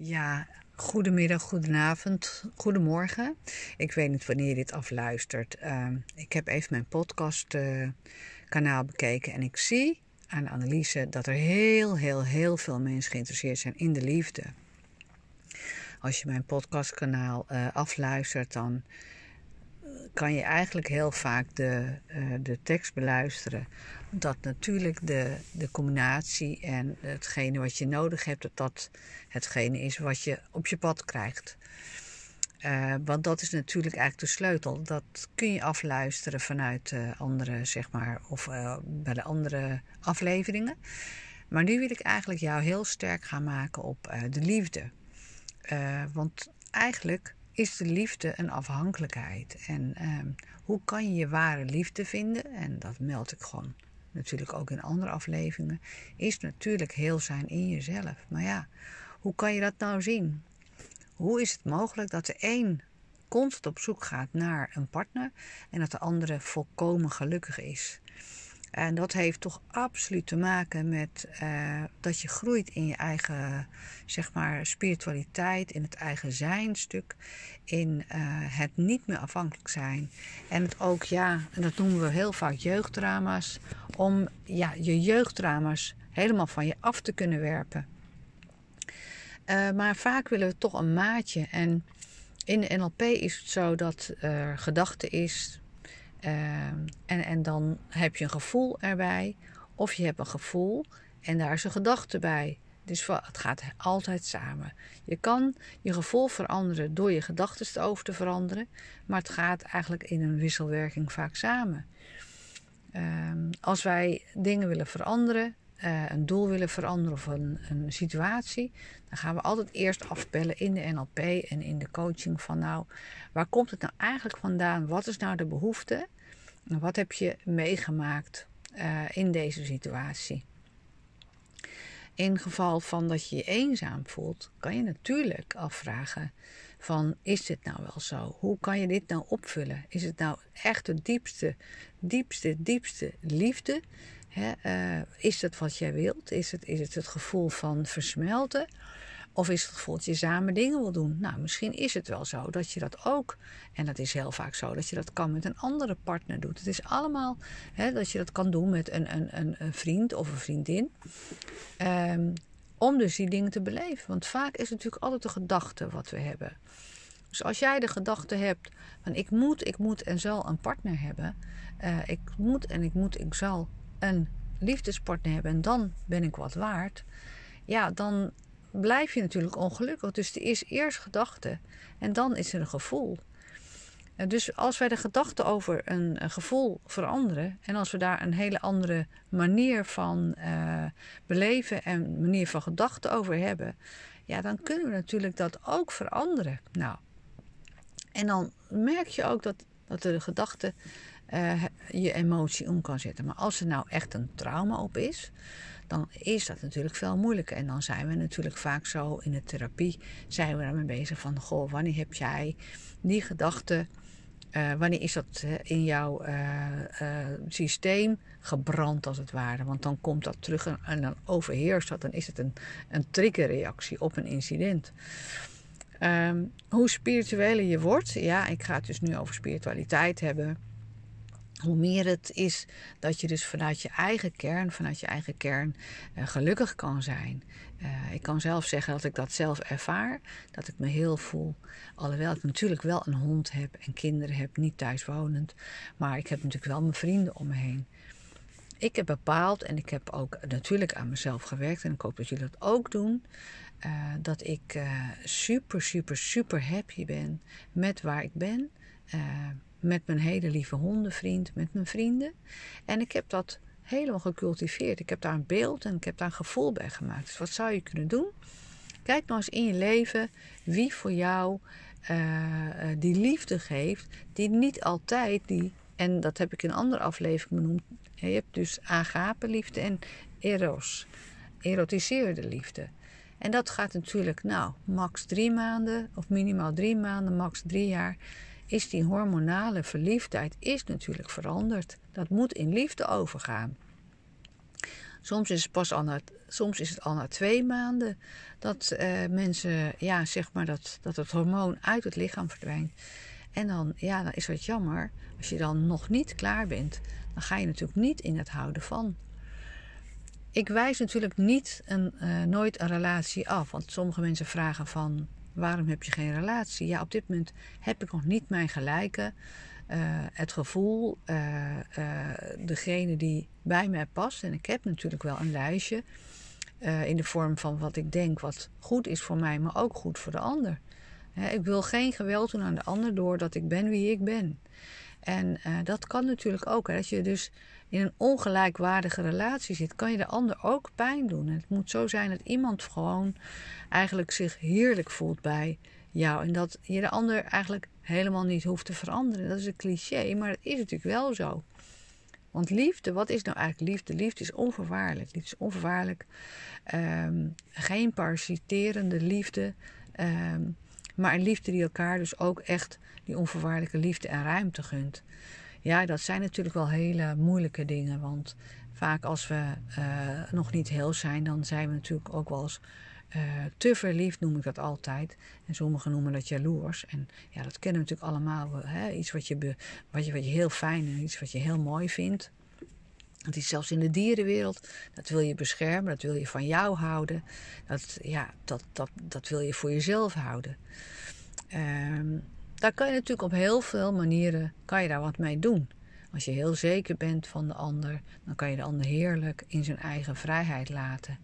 Ja, goedemiddag, goedenavond, goedemorgen. Ik weet niet wanneer je dit afluistert. Uh, ik heb even mijn podcastkanaal bekeken en ik zie aan de analyse dat er heel, heel, heel veel mensen geïnteresseerd zijn in de liefde. Als je mijn podcastkanaal uh, afluistert, dan kan je eigenlijk heel vaak de, uh, de tekst beluisteren. Dat natuurlijk de, de combinatie en hetgene wat je nodig hebt, dat dat hetgene is wat je op je pad krijgt. Uh, want dat is natuurlijk eigenlijk de sleutel. Dat kun je afluisteren vanuit uh, andere, zeg maar, of uh, bij de andere afleveringen. Maar nu wil ik eigenlijk jou heel sterk gaan maken op de liefde. want eigenlijk is de liefde een afhankelijkheid. En uh, hoe kan je je ware liefde vinden? En dat meld ik gewoon natuurlijk ook in andere afleveringen. Is natuurlijk heel zijn in jezelf. Maar ja, hoe kan je dat nou zien? Hoe is het mogelijk dat de een constant op zoek gaat naar een partner en dat de andere volkomen gelukkig is? En dat heeft toch absoluut te maken met uh, dat je groeit in je eigen, zeg maar, spiritualiteit, in het eigen zijnstuk, in uh, het niet meer afhankelijk zijn. En het ook, ja, en dat noemen we heel vaak jeugddrama's, om ja, je jeugddrama's helemaal van je af te kunnen werpen. Uh, maar vaak willen we toch een maatje. En in de NLP is het zo dat er gedachte is, uh, en, en dan heb je een gevoel erbij. Of je hebt een gevoel en daar is een gedachte bij. Dus het gaat altijd samen. Je kan je gevoel veranderen door je gedachten over te veranderen. Maar het gaat eigenlijk in een wisselwerking vaak samen. Uh, als wij dingen willen veranderen, uh, een doel willen veranderen of een, een, situatie, dan gaan we altijd eerst afbellen in de NLP en in de coaching van nou, waar komt het nou eigenlijk vandaan? Wat is nou de behoefte? En wat heb je meegemaakt uh, in deze situatie? In geval van dat je je eenzaam voelt, kan je natuurlijk afvragen van is dit nou wel zo? Hoe kan je dit nou opvullen? Is het nou echt de diepste, diepste, diepste liefde? He, uh, is dat wat jij wilt? Is het, is het het gevoel van versmelten? Of is het gevoel dat je samen dingen wil doen? Nou, misschien is het wel zo dat je dat ook, en dat is heel vaak zo, dat je dat kan met een andere partner doet. Het is allemaal dat je dat kan doen met een, een, een vriend of een vriendin. Um, om dus die dingen te beleven. Want vaak is het natuurlijk altijd de gedachte wat we hebben. Dus als jij de gedachte hebt van ik moet, ik moet en zal een partner hebben. Uh, ik moet en ik moet, ik zal een liefdespartner hebben en dan ben ik wat waard. Ja, dan blijf je natuurlijk ongelukkig. Dus er is eerst gedachte en dan is er een gevoel. Dus als wij de gedachte over een, gevoel veranderen en als we daar een hele andere manier van uh, beleven en manier van gedachten over hebben, ja, dan kunnen we natuurlijk dat ook veranderen. Nou, en dan merk je ook dat, dat de gedachte uh, je emotie om kan zetten. Maar als er nou echt een trauma op is, dan is dat natuurlijk veel moeilijker. En dan zijn we natuurlijk vaak zo in de therapie, zijn we daarmee bezig van, goh, wanneer heb jij die gedachte, uh, wanneer is dat in jouw systeem gebrand als het ware? Want dan komt dat terug en, dan overheerst dat, dan is het een, een triggerreactie op een incident. Um, hoe spiritueler je wordt, ja, ik ga het dus nu over spiritualiteit hebben hoe meer het is dat je dus vanuit je eigen kern, vanuit je eigen kern uh, gelukkig kan zijn. Uh, ik kan zelf zeggen dat ik dat zelf ervaar, dat ik me heel voel. Alhoewel ik natuurlijk wel een hond heb en kinderen heb, niet thuiswonend. Maar ik heb natuurlijk wel mijn vrienden om me heen. Ik heb bepaald en ik heb ook natuurlijk aan mezelf gewerkt en ik hoop dat jullie dat ook doen. Uh, dat ik super, super, super happy ben met waar ik ben met mijn hele lieve hondenvriend, met mijn vrienden. En ik heb dat helemaal gecultiveerd. Ik heb daar een beeld en ik heb daar een gevoel bij gemaakt. Dus wat zou je kunnen doen? Kijk nou eens in je leven wie voor jou uh, die liefde geeft, die niet altijd die, en dat heb ik in een andere aflevering benoemd. Je hebt dus agape liefde en eros, erotiseerde liefde. En dat gaat natuurlijk, nou, max drie maanden of minimaal drie maanden, max drie jaar is die hormonale verliefdheid is natuurlijk veranderd. Dat moet in liefde overgaan. Soms is het pas aan het soms is het al na twee maanden dat uh, mensen, ja, zeg maar, dat, dat het hormoon uit het lichaam verdwijnt. En dan, ja, dan is het jammer. Als je dan nog niet klaar bent, dan ga je natuurlijk niet in het houden van. Ik wijs natuurlijk niet een, uh, nooit een relatie af. Want sommige mensen vragen van waarom heb je geen relatie? Ja, op dit moment heb ik nog niet mijn gelijke. Uh, het gevoel, uh, degene die bij mij past. En ik heb natuurlijk wel een lijstje in de vorm van wat ik denk wat goed is voor mij, maar ook goed voor de ander. ik wil geen geweld doen aan de ander doordat ik ben wie ik ben. En dat kan natuurlijk ook. Hè, dat je dus in een ongelijkwaardige relatie zit, kan je de ander ook pijn doen. het moet zo zijn dat iemand gewoon eigenlijk zich heerlijk voelt bij jou. En dat je de ander eigenlijk helemaal niet hoeft te veranderen. Dat is een cliché, maar het is natuurlijk wel zo. Want liefde, wat is nou eigenlijk liefde? Liefde is onvoorwaardelijk. Liefde is onvoorwaardelijk. Um, geen parasiterende liefde. Um, maar een liefde die elkaar dus ook echt die onvoorwaardelijke liefde en ruimte gunt. Ja, dat zijn natuurlijk wel hele moeilijke dingen. Want vaak als we uh, nog niet heel zijn, dan zijn we natuurlijk ook wel eens uh, te verliefd, noem ik dat altijd. En sommigen noemen dat jaloers. En ja, dat kennen we natuurlijk allemaal. Hè? Iets wat je, wat, je, wat je heel fijn en iets wat je heel mooi vindt. Het is zelfs in de dierenwereld. Dat wil je beschermen, dat wil je van jou houden. Dat, ja, dat, dat, dat wil je voor jezelf houden. Um, daar kan je natuurlijk op heel veel manieren kan je daar wat mee doen. Als je heel zeker bent van de ander, dan kan je de ander heerlijk in zijn eigen vrijheid laten.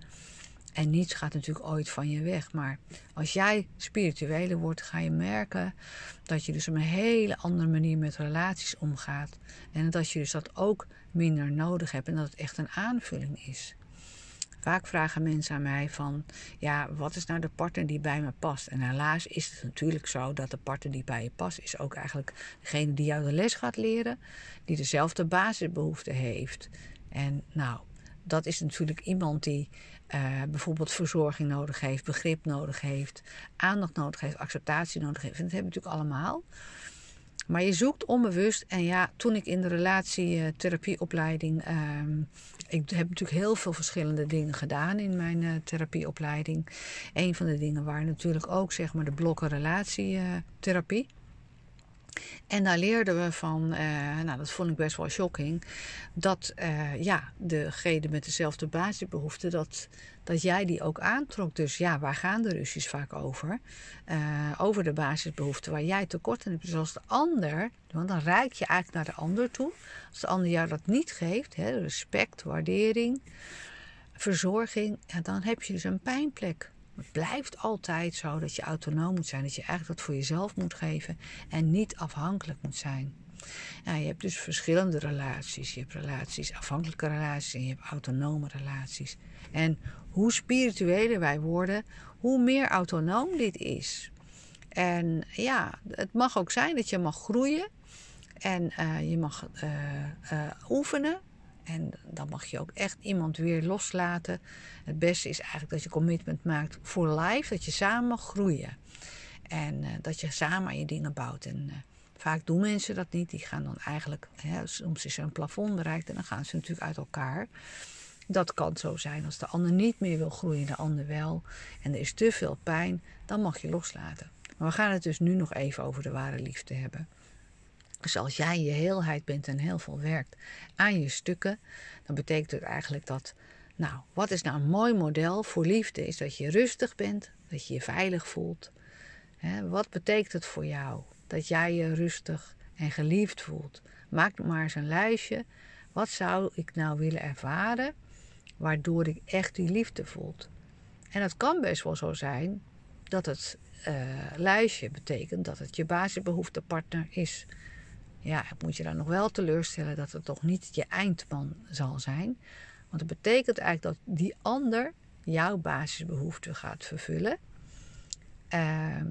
En niets gaat natuurlijk ooit van je weg. Maar als jij spiritueler wordt, ga je merken dat je dus op een hele andere manier met relaties omgaat. En dat je dus dat ook minder nodig hebt en dat het echt een aanvulling is. Vaak vragen mensen aan mij van, ja, wat is nou de partner die bij me past? En helaas is het natuurlijk zo dat de partner die bij je past, is ook eigenlijk degene die jou de les gaat leren, die dezelfde basisbehoeften heeft. En nou, dat is natuurlijk iemand die uh, bijvoorbeeld verzorging nodig heeft, begrip nodig heeft, aandacht nodig heeft, acceptatie nodig heeft. En dat hebben we natuurlijk allemaal. Maar je zoekt onbewust. En ja, toen ik in de relatietherapieopleiding. Uh, ik heb natuurlijk heel veel verschillende dingen gedaan in mijn uh, therapieopleiding. Een van de dingen waren natuurlijk ook zeg maar de blokken relatietherapie. En daar leerden we van, uh, nou dat vond ik best wel shocking, dat uh, ja, degene met dezelfde basisbehoeften, dat, dat jij die ook aantrok. Dus ja, waar gaan de ruzies vaak over? Uh, over de basisbehoeften waar jij tekort aan hebt. Dus als de ander, want dan reik je eigenlijk naar de ander toe. Als de ander jou dat niet geeft, hè, respect, waardering, verzorging, ja, dan heb je dus een pijnplek. Het blijft altijd zo dat je autonoom moet zijn. Dat je eigenlijk dat voor jezelf moet geven en niet afhankelijk moet zijn. Ja, je hebt dus verschillende relaties. Je hebt relaties, afhankelijke relaties en je hebt autonome relaties. En hoe spiritueler wij worden, hoe meer autonoom dit is. En ja, het mag ook zijn dat je mag groeien en uh, je mag uh, uh, oefenen en dan mag je ook echt iemand weer loslaten. Het beste is eigenlijk dat je commitment maakt voor life. Dat je samen mag groeien. En uh, dat je samen aan je dingen bouwt. En uh, vaak doen mensen dat niet. Die gaan dan eigenlijk, hè, soms is er een plafond bereikt en dan gaan ze natuurlijk uit elkaar. Dat kan zo zijn. Als de ander niet meer wil groeien, de ander wel. En er is te veel pijn, dan mag je loslaten. Maar we gaan het dus nu nog even over de ware liefde hebben. Dus als jij je heelheid bent en heel veel werkt aan je stukken, dan betekent het eigenlijk dat, nou, wat is nou een mooi model voor liefde? Is dat je rustig bent, dat je je veilig voelt. wat betekent het voor jou dat jij je rustig en geliefd voelt? Maak maar eens een lijstje. Wat zou ik nou willen ervaren waardoor ik echt die liefde voelt? En het kan best wel zo zijn dat het uh, lijstje betekent dat het je basisbehoeftepartner is ja, moet je dan nog wel teleurstellen dat het toch niet je eindman zal zijn. Want dat betekent eigenlijk dat die ander jouw basisbehoeften gaat vervullen. Ehm,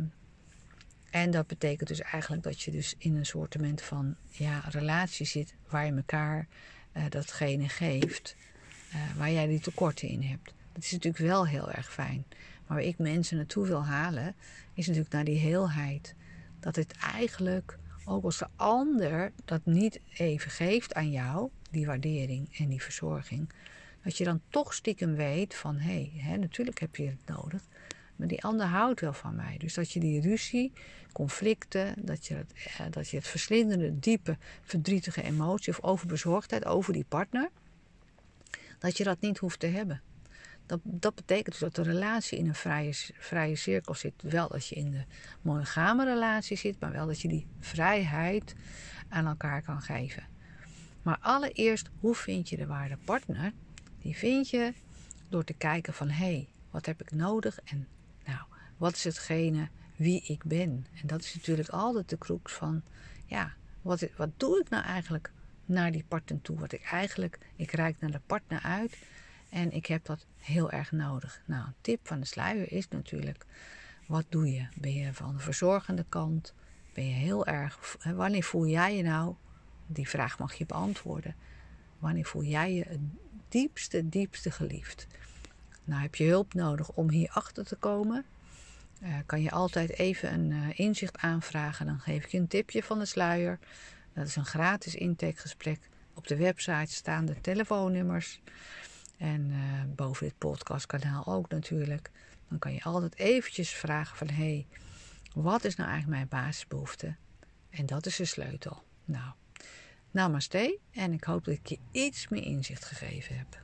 en dat betekent dus eigenlijk dat je dus in een soort van ja, relatie zit waar je elkaar uh, datgene geeft uh, waar jij die tekorten in hebt. Dat is natuurlijk wel heel erg fijn. Maar waar ik mensen naartoe wil halen, is natuurlijk naar die heelheid. Dat het eigenlijk ook als de ander dat niet even geeft aan jou, die waardering en die verzorging, Dat je dan toch stiekem weet van hé, hey, natuurlijk heb je het nodig. Maar die ander houdt wel van mij. Dus dat je die ruzie, conflicten, dat je eh, dat je het verslindende, diepe, verdrietige emotie of overbezorgdheid over die partner, dat je dat niet hoeft te hebben. Dat, dat betekent dus dat de relatie in een vrije, vrije cirkel zit. Wel dat je in de monogame relatie zit, maar wel dat je die vrijheid aan elkaar kan geven. Maar allereerst, hoe vind je de waarde partner? Die vind je door te kijken van hé, hey, wat heb ik nodig en nou, wat is hetgene wie ik ben? En dat is natuurlijk altijd de crux van ja, wat, wat doe ik nou eigenlijk naar die partner toe? Wat ik eigenlijk, ik reik naar de partner uit en ik heb dat heel erg nodig. Nou, een tip van de sluier is natuurlijk: wat doe je? Ben je van de verzorgende kant? Ben je heel erg. Wanneer voel jij je nou? Die vraag mag je beantwoorden. Wanneer voel jij je het diepste, diepste geliefd? Nou, heb je hulp nodig om hier achter te komen? Uh, kan je altijd even een uh, inzicht aanvragen. Dan geef ik je een tipje van de sluier. Dat is een gratis intakegesprek. Op de website staan de telefoonnummers. En uh, boven dit podcastkanaal ook natuurlijk. Dan kan je altijd eventjes vragen van... hé, hey, wat is nou eigenlijk mijn basisbehoefte? En dat is de sleutel. Nou, namaste. En ik hoop dat ik je iets meer inzicht gegeven heb.